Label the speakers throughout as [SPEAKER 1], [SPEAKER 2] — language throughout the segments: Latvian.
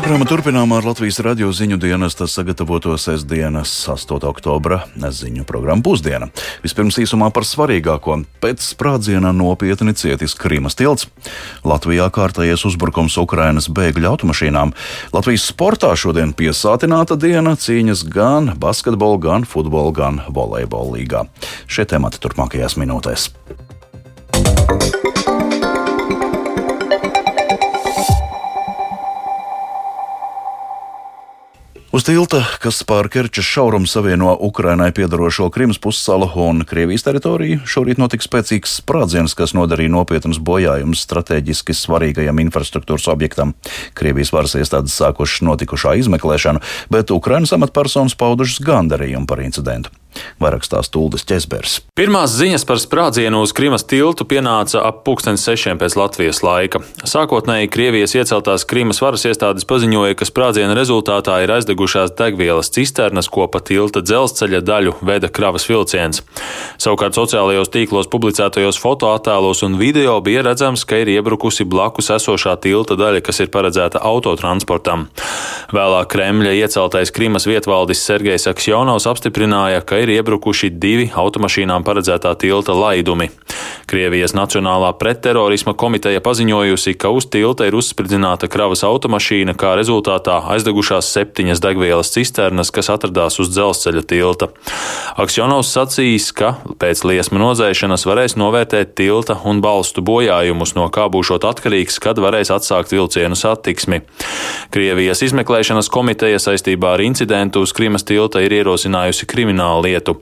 [SPEAKER 1] Programma turpinām ar Latvijas radio ziņu dienesta sagatavoto sestdienas 8. oktobra ziņu programmu pusdiena. Vispirms īsumā par svarīgāko. Pēc sprādziena nopietni cietis Krīmas tilts. Latvijā kārtējies uzbrukums Ukrainas bēgļu automašīnām. Latvijas sportā šodien piesātināta diena cīņas gan basketbola, gan futbola, gan volejbola līgā. Šie temati turpmākajās minūtēs. Uz tilta, kas pār Kerčas šaurumu savieno Ukrainai piedarošo Krimas pussalu un Krievijas teritoriju, šorīt notika spēcīgs sprādziens, kas nodarīja nopietnus bojājumus strateģiski svarīgajam infrastruktūras objektam. Krievijas varas iestādes sākušas notikušā izmeklēšanu, bet Ukrainas amatpersonas paudušas gandarījumu par incidentu. Vairāk stāsta Ulris Česbers.
[SPEAKER 2] Pirmās ziņas par sprādzienu uz Krimas tiltu pienāca ap pulkstens sešiem pēc Latvijas laika. Sākotnēji Krievijas ieceltās Krimas varas iestādes paziņoja, ka sprādziena rezultātā ir aizdegušās degvielas cisternas, ko pa tilta dzelzceļa daļu veda kravas vilciens. Savukārt sociālajos tīklos publicētajos fotoattēlos un video bija redzams, ka ir iebrukusi blakus esošā tilta daļa, kas ir paredzēta autotransportam. Vēlāk Kremļa ieceltais Krimas vietvaldis Sergejs Aksjonovs apstiprināja, ka ir iebrukuši divi automašīnām paredzētā tilta laidumi. Krievijas Nacionālā pretterorisma komiteja paziņojusi, ka uz tilta ir uzspridzināta kravas automašīna, kā rezultātā aizdegušās septiņas degvielas cisternas, kas atradās uz dzelzceļa tilta. Aksjonovs sacījis, ka pēc liesma nodzēšanas varēs novērtēt tilta un balstu bojājumus, no kā būšot atkarīgs, kad varēs atsākt vilcienu satiksmi. Krievijas izmeklēšanas komiteja saistībā ar incidentu uz Krimas tilta ir ierosinājusi kriminālu lietu.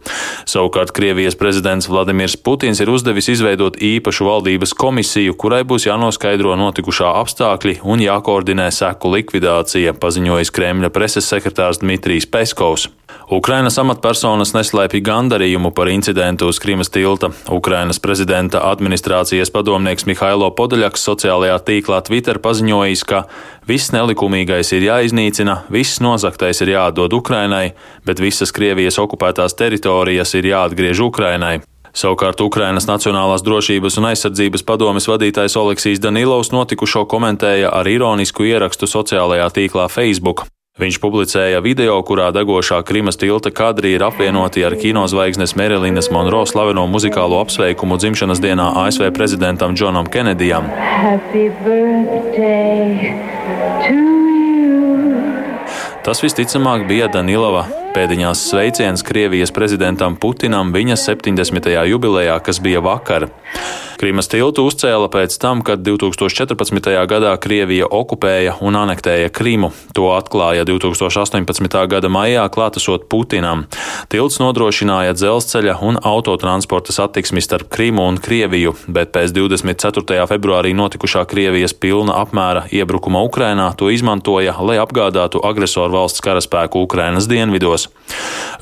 [SPEAKER 2] Savukārt Krievijas prezidents Vladimirs Putins ir uzdevis izveidot īpašu valdības komisiju, kurai būs jānoskaidro notikušā apstākļi un jākoordinē seku likvidācija, paziņojis Kremļa preses sekretārs Dmitrijs Peskovs. Ukrainas amatpersonas neslēpj gandarījumu par incidentu uz Krimas tilta. Ukrainas prezidenta administrācijas padomnieks Mihailo Podaļaks sociālajā tīklā Twitter paziņojis, ka viss nelikumīgais ir jāiznīcina, viss nozaktais ir jāatdod Ukrainai, bet visas Krievijas okupētās teritorijas ir jāatgriež Ukrainai. Savukārt Ukrainas Nacionālās drošības un aizsardzības padomes vadītājs Oleksijs Danilovs notikušo komentēja ar ironisku ierakstu sociālajā tīklā Facebook. Viņš publicēja video, kurā degošā Krimas tilta kadri ir apvienoti ar kinozvaigznes Merilinas Monroe slaveno muzikālo apsveikumu dzimšanas dienā ASV prezidentam Džonam Kenedijam. Tas visticamāk bija Danilova pēdiņās sveiciens Krievijas prezidentam Putinam viņa 70. jubilejā, kas bija vakar. Krīmas tiltu uzcēla pēc tam, kad 2014. gadā Krievija okupēja un anektēja Krimu. To atklāja 2018. gada maijā klātesot Putinam. Tilts nodrošināja dzelzceļa un autotransporta satiksmi starp Krimu un Krieviju, bet pēc 24. februārī notikušā Krievijas pilna apmēra iebrukuma Ukrainā to izmantoja, lai apgādātu agresoru valsts karaspēku Ukrainas dienvidos.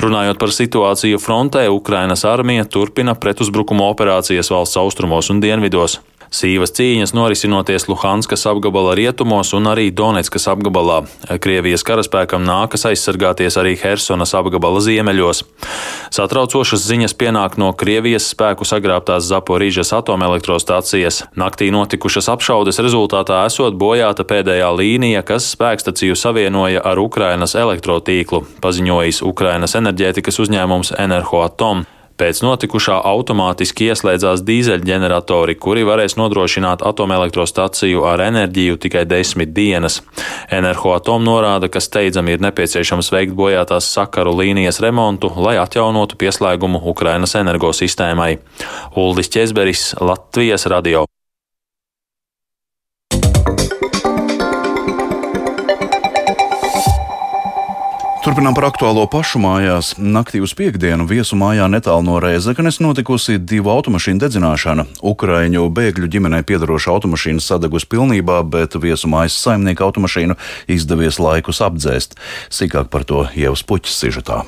[SPEAKER 2] Runājot par situāciju frontē, Ukrainas armija turpina pretuzbrukuma operācijas valsts austrumos un dienvidos. Sīvas cīņas norisinoties Luhanskas apgabala rietumos un arī Donetskas apgabalā. Krievijas karaspēkam nākas aizsargāties arī Hersonas apgabala ziemeļos. Satraucošas ziņas pienāk no Krievijas spēku sagrābtās Zaporīžas atomelektrostācijas. Naktī notikušas apšaudes rezultātā esot bojāta pēdējā līnija, kas spēkstaciju savienoja ar Ukrainas elektrotīklu, paziņojis Ukrainas enerģētikas uzņēmums Enerhoatom. Pēc notikušā automātiski ieslēdzās dīzeļģeneratori, kuri varēs nodrošināt atomelektrostaciju ar enerģiju tikai desmit dienas. Enerhoatom norāda, ka steidzami ir nepieciešams veikt bojātās sakaru līnijas remontu, lai atjaunotu pieslēgumu Ukrainas energosistēmai. Uldis Česberis, Latvijas radio.
[SPEAKER 1] Turpinām par aktuālo pašu mājās. Naktī uz piekdienu viesu mājā netālu no Rēzeknes notikusi divu automašīnu dedzināšana. Ukraiņu bēgļu ģimenei piedaroša automašīna sadegus pilnībā, bet viesu mājas saimnieka automašīnu izdevies laikus apdzēst. Sīkāk par to jau spuķis sižetā.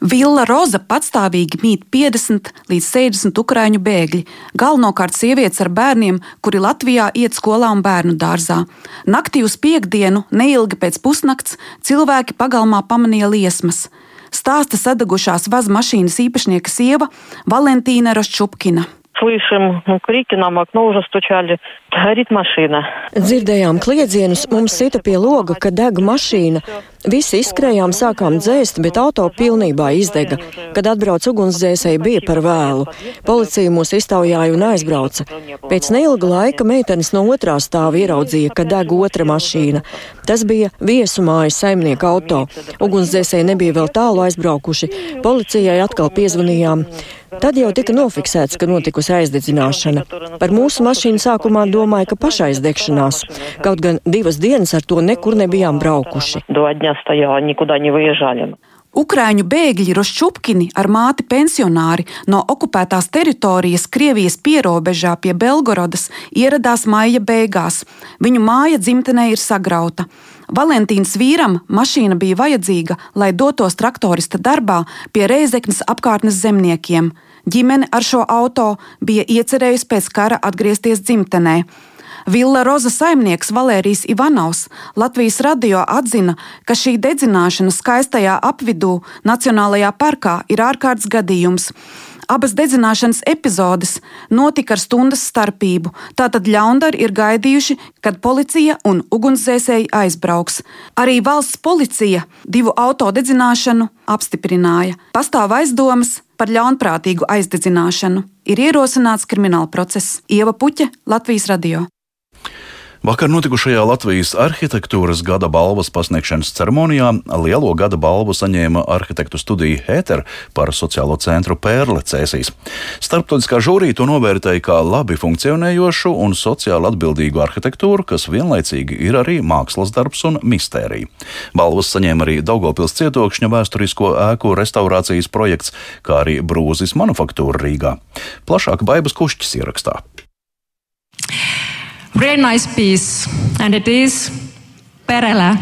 [SPEAKER 3] Villa Roza patstāvīgi mīt 50 līdz 60 ukrāņu bēgļi, galvenokārt sievietes ar bērniem, kuri Latvijā iet skolā un bērnu dārzā. Naktī uz piekdienu, neilgi pēc pusnakts, cilvēki pagalmā pamanīja liesmas. Stāsta sadegušās vaz mašīnas īpašnieka sieva Valentīna Roščupkina.
[SPEAKER 4] слышим крики нам окно уже стучали. Горит машина.
[SPEAKER 5] Dzirdējām kliedzienus, mums sita pie loga, ka deg mašīna. Visi izskrējām, sākām dzēst, bet auto pilnībā izdega. Kad atbrauc ugunsdzēsēji, bija par vēlu. Policija mūs iztaujāja un aizbrauca. Pēc neilga laika meitenes no otrā stāva ieraudzīja, ka deg otra mašīna. Tas bija viesumājas saimnieka auto. Ugunsdzēsēji nebija vēl tālu aizbraukuši. Policijai atkal piezvanījām. Tad jau tika nofiksēts, ka notikusi aizdedzināšana. Par mūsu mašīnu sākumā domāja, ka pašaizdegšanās. Kaut gan divas dienas ar to nekur nebijām braukuši.
[SPEAKER 3] Ukrāņu bēgļi Rošķupkini ar māti pensionāri no okupētās teritorijas Krievijas pierobežā pie Belgorodas ieradās maija beigās. Viņu māja dzimtenē ir sagrauta. Valentīnas vīram mašīna bija vajadzīga, lai dotos traktorista darbā pie Reizeknas apkārtnes zemniekiem. Ģimene ar šo auto bija iecerējusi pēc kara atgriezties dzimtenē. Villa Roza saimnieks Valērijas Ivanovs Latvijas radio atzina, ka šī dedzināšana skaistajā apvidū Nacionālajā parkā ir ārkārtas gadījums. Abas dedzināšanas epizodes notika ar stundas starpību, tātad ļaundari ir gaidījuši, kad policija un ugunsdzēsēji aizbrauks. Arī valsts policija divu auto dedzināšanu apstiprināja. Pastāv aizdomas par ļaunprātīgu aizdedzināšanu. Ir ierosināts krimināla process. Ieva Puķa, Latvijas radio.
[SPEAKER 1] Vakar notikušajā Latvijas arhitektūras gada balvas pasniegšanas ceremonijā lielo gada balvu saņēma arhitektu studija Hēter par sociālo centru Pērle Cēsīs. Starptautiskā žūrija to novērtēja kā labi funkcionējošu un sociāli atbildīgu arhitektūru, kas vienlaicīgi ir arī mākslas darbs un mistērija. Balvas saņēma arī Daugopils cietokšņa vēsturisko ēku restaurācijas projekts, kā arī Brūzis manufaktūra Rīgā. Plašāk Baibas Kušķis ierakstā.
[SPEAKER 6] Very nice piece, and it is Perele.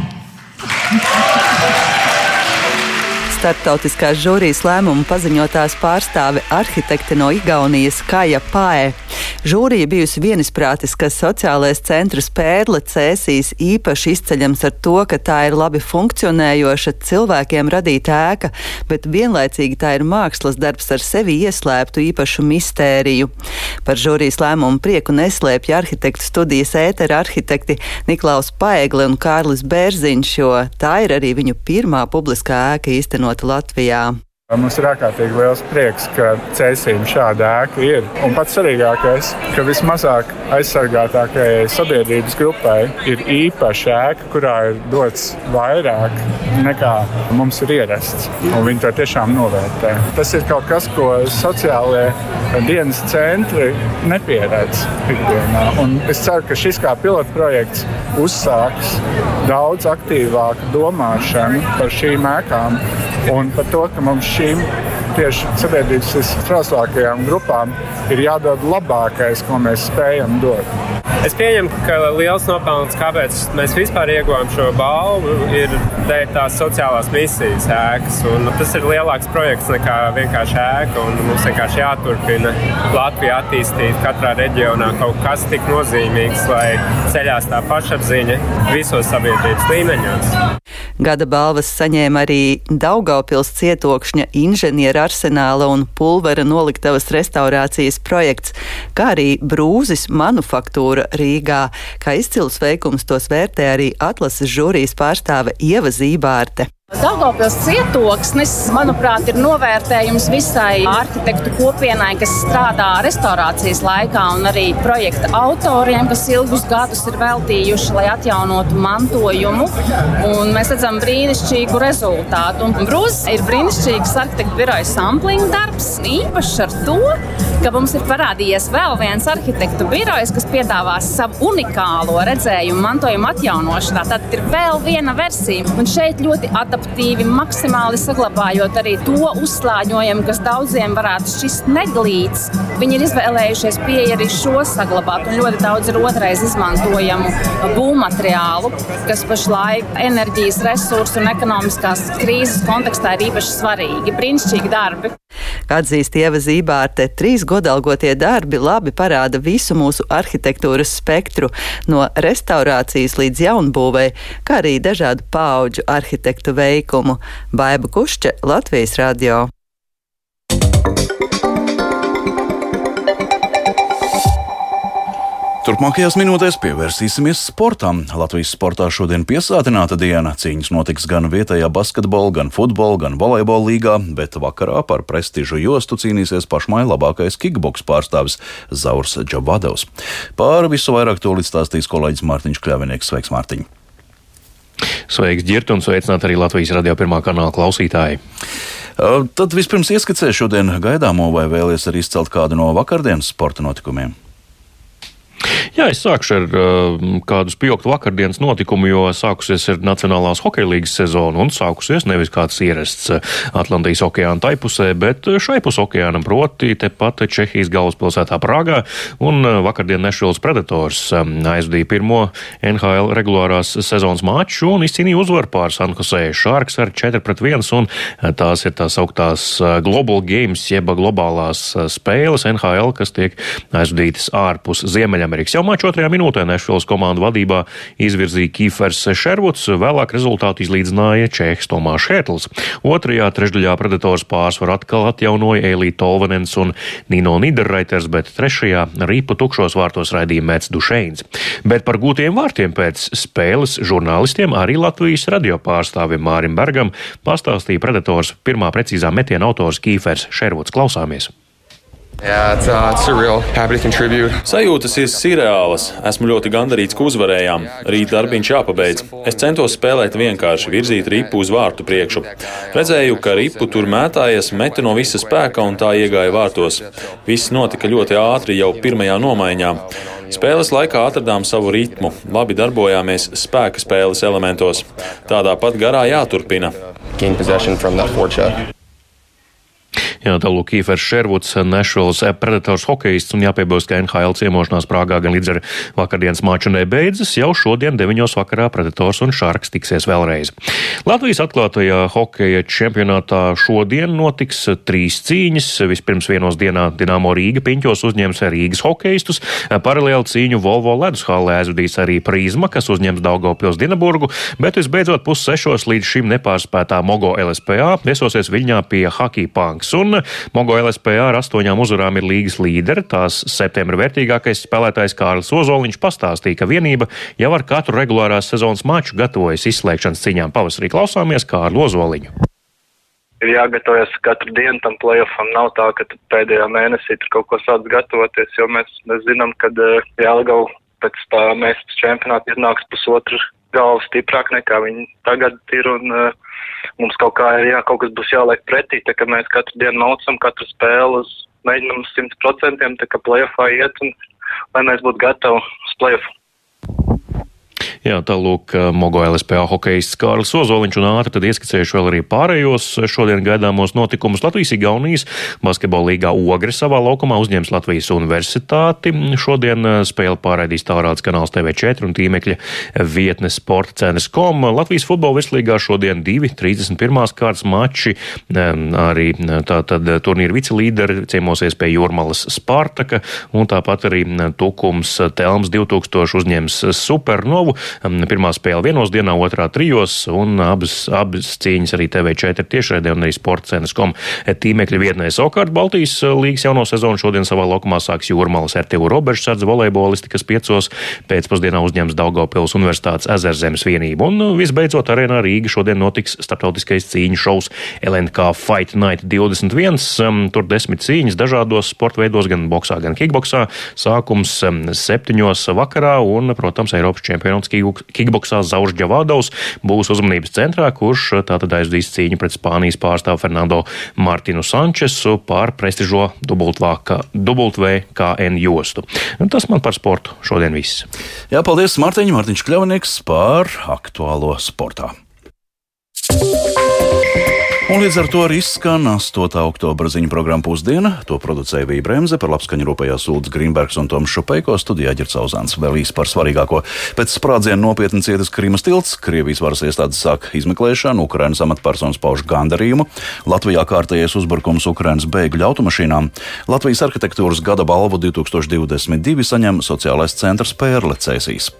[SPEAKER 7] Startautiskās žūrijas lēmumu paziņotās pārstāve arhitekte no Igaunijas Kaja Pae. Žūrija bijusi vienisprātis, ka sociālais centrs Pērle cēsīs īpaši izceļams ar to, ka tā ir labi funkcionējoša, cilvēkiem radīta ēka, bet vienlaicīgi tā ir mākslas darbs ar sevi ieslēptu īpašu mistēriju. Par žūrijas lēmumu prieku neslēpja arhitektu studijas ētera arhitekti Niklaus Paegli un Kārlis Bērziņš, jo tā ir arī viņu pirmā publiskā ēka īstenot īstenota Latvijā.
[SPEAKER 8] Mums ir ārkārtīgi liels prieks, ka cēsīm šāda ēka ir. Un pats svarīgākais, ka vismazāk aizsargātākajai sabiedrības grupai ir īpaša ēka, kurā ir dots vairāk nekā mums ir ierasts. Un viņi to tiešām novērtē. Tas ir kaut kas, ko sociālajie dienas centri nepieredz ikdienā. Un es ceru, ka šis kā pilotprojekts uzsāks daudz aktīvāku domāšanu par šīm ēkām un par to, ka mums šīm tieši sabiedrības visstrauslākajām grupām ir jādod labākais, ko mēs spējam dot.
[SPEAKER 9] Es pieņemu, ka liels nopelns, kāpēc mēs vispār ieguvām šo balvu, ir dēļ tās sociālās misijas ēkas. Un tas ir lielāks projekts nekā vienkārši ēka. Mums vienkārši jāturpina Latviju attīstīt katrā reģionā kaut kas tik nozīmīgs, lai ceļās tā pašapziņa visos sabiedrības līmeņos.
[SPEAKER 7] Gada balvas saņēma arī Daugaupils cietokšņa inženiera arsenāla un pulvera noliktavas restaurācijas projekts, kā arī brūzis manufaktūra Rīgā. Kā izcils veikums tos vērtē arī atlases žūrijas pārstāve Ieva Zībārte.
[SPEAKER 10] Daugopils cietoksnis, manuprāt, ir novērtējums visai arhitektu kopienai, kas strādā restaurācijas laikā, un arī projekta autoriem, kas ilgus gadus ir veltījuši, lai atjaunotu mantojumu. Un mēs redzam brīnišķīgu rezultātu. Brūzis ir brīnišķīgs arhitektu biroja sampling darbs, īpašs ar to, ka mums ir parādījies vēl viens arhitektu birojs, kas piedāvās savu unikālo redzējumu mantojuma atjaunošanā. Tad ir vēl viena versija, un šeit ļoti adaptīvi, maksimāli saglabājot arī to uzslāņojumu, kas daudziem varētu šķist neglīts. Viņi ir izvēlējušies pieeja arī šo saglabāt, un ļoti daudz ir otrais izmantojamu būvmateriālu, kas pašlaik enerģijas resursu un ekonomiskās krīzes kontekstā ir īpaši svarīgi. Brīnišķīgi darbi!
[SPEAKER 7] Atzīst Ieva Zībārte, trīs godalgotie darbi labi parāda visu mūsu arhitektūras spektru, no restaurācijas līdz jaunbūvei, kā arī dažādu pauģu arhitektu veikumu. Baiba Kušķe, Latvijas radio.
[SPEAKER 1] Turpmākajās minūtēs pievērsīsimies sportam. Latvijas sportā šodien piesātināta diena. Cīņas notiks gan vietējā basketbola, gan futbola, gan volejbola līgā, bet vakarā par prestižu jostu cīnīsies pašmai labākais kickboks pārstāvis Zaurs Džabadovs. Pāri visu vairāk to līdz stāstīs kolēģis Mārtiņš Kļavinieks. Sveiks, Mārtiņ!
[SPEAKER 11] Sveiks, Girta, un sveicināt arī Latvijas radio pirmā kanāla klausītāji!
[SPEAKER 1] Tad vispirms ieskicē šodien gaidāmo vai vēlies arī izcelt kādu no vakardienas sporta notikumiem.
[SPEAKER 11] Jā, es sākšu ar uh, kādu spilgtu vakardienas notikumu, jo sākusies ir Nacionālās hokeja līgas sezona un sākusies nevis kāds ierasts uh, Atlantijas okeāna taipusē, bet uh, šai pus okeānam proti tepat Čehijas galvaspilsētā Prāgā un uh, vakardien Nešvils Predators um, aizdīja pirmo NHL regulārās sezonas maču un izcīnīja uzvaru pār San Jose Sharks ar 4 pret 1 un tās ir tās augtās Global Games jeba globālās spēles NHL, kas tiek aizdītas ārpus Ziemeļamerikas. Jau maču otrajā minūtē Nešvilas komandu vadībā izvirzīja Kīfers Šervuds, vēlāk rezultātu izlīdzināja Čehs Tomāš Hētls. Otrajā trešdaļā Predators pārsvaru atkal atjaunoja Elī Tolvanens un Nino Niderreiters, bet trešajā ripu tukšos vārtos raidīja Mēts Dušeins. Bet par gūtiem vārtiem pēc spēles žurnālistiem arī Latvijas radio pārstāvim Mārim Bergam pastāstīja Predators pirmā precīzā metiena autors Kīfers Šervuds. Klausāmies!
[SPEAKER 12] Yeah, it's, uh, it's surreal. Happy to contribute.
[SPEAKER 2] Sajūtas ir sirreālas. Esmu ļoti gandarīts, ka uzvarējām. Rīt darbiņš jāpabeidz. Es centos spēlēt vienkārši, virzīt ripu uz vārtu priekšu. Redzēju, ka ripu tur mētājies, meta no visa spēka un tā iegāja vārtos. Viss notika ļoti ātri jau pirmajā nomaiņā. Spēles laikā atradām savu ritmu, labi darbojāmies spēka spēles elementos. Tādā pat garā jāturpina.
[SPEAKER 12] Gain possession from that forecheck.
[SPEAKER 11] Jā, tālāk Kīfers Šervuds, Nešvils Predators hokejists un jāpiebilst, ka NHL ciemošanās Prāgā gan līdz ar vakardienas maču nebeidzas. Jau šodien 9. vakarā Predators un Šarks tiksies vēlreiz. Latvijas atklātajā hokeja čempionātā šodien notiks trīs cīņas. Vispirms vienos dienā Dinamo Rīga piņķos uzņems Rīgas hokeistus. Paralēli cīņu Volvo ledus hallē aizvadīs arī Prīzma, kas uzņems Daugavpils Dinaburgu, bet visbeidzot pussešos līdz šim nepārspētā Mogo LSPA viesosies Viļņā pie Hockey Punks. Un un Mogo LSPA ar astoņām uzvarām ir līgas līderi. Tās septembra vērtīgākais spēlētājs Kārlis Ozoliņš pastāstīja, ka vienība jau ar katru regulārās sezonas maču gatavojas izslēgšanas cīņām. Pavasarī klausāmies Kārlu Ozoliņu
[SPEAKER 13] ir jāgatavojas katru dienu tam playoffam. Nav tā, ka pēdējā mēnesī tur kaut ko sāc gatavoties, jo mēs, mēs zinām, ka uh, Jālgau pēc tā mēs čempionāta iznāks pusotru galvu stiprāk nekā viņi tagad ir. Un, uh, mums kaut kā ir jā, kaut kas būs jāliek pretī, tā ka mēs katru dienu maucam, katru spēli uz mēģinam uz 100%, tā kā playoffā iet un lai mēs būtu gatavi uz playoffu.
[SPEAKER 11] Jā, tālūk, Mogo LSPA hokejists Kārlis Ozoliņš un ātri tad ieskicējuši vēl arī pārējos šodien gaidāmos notikumus Latvijas Igaunijas basketbola līgā Ogre savā laukumā uzņems Latvijas universitāti. Šodien spēli pārraidīs tālrāds kanāls TV4 un tīmekļa vietne sporta cenas kom. Latvijas futbola virslīgā šodien divi 31. kārtas mači. Arī tātad turnīra vicelīderi ciemosies pie Jūrmalas Spartaka un tāpat arī Tukums Telms 2000 uzņems Supernovu. Pirmā spēle vienos dienā, otrā trijos, un abas, abas cīņas arī TV4 tiešraidē un arī sporta cenas kom tīmekļa vietnē. Savukārt Baltijas līgas jauno sezonu šodien savā laukumā sāks Jūrmalas RTU Robežsardze volejbolisti, kas piecos pēcpusdienā uzņems Daugavpils Universitātes ezerzemes vienību. Un visbeidzot, arēnā Rīga šodien notiks starptautiskais cīņu šovs LNK Fight Night 21. Tur desmit cīņas dažādos sporta veidos, gan boksā, gan kickboksā. Sākums septiņos vakarā un, protams, Eiropas čempionāts Kikboksā Zaužs Džavādovs būs uzmanības centrā, kurš tātad aizdīs cīņu pret Spānijas pārstāvu Fernando Martinu Sančesu pār prestižo WKN jostu. Un tas man par sportu šodien viss.
[SPEAKER 1] Jā, paldies Mārtiņš, Mārtiņš Kļavnieks par aktuālo sportā. Un līdz ar to arī izskan 8. oktobra ziņu programma pusdiena. To producēja Vija Bremse, par labskaņu rūpējās Ulds Grīmbergs un Toms Šupeiko studijā Ģercauzāns. Vēl īsi par svarīgāko. Pēc sprādziena nopietni cietis Krimas tilts, Krievijas varas iestādes sāk izmeklēšanu, Ukrainas amatpersonas pauž gandarījumu, Latvijā kārtējies uzbrukums Ukrainas bēgļu automašīnām, Latvijas arhitektūras gada balvu 2022 saņem sociālais centrs Pērle Cēsīs.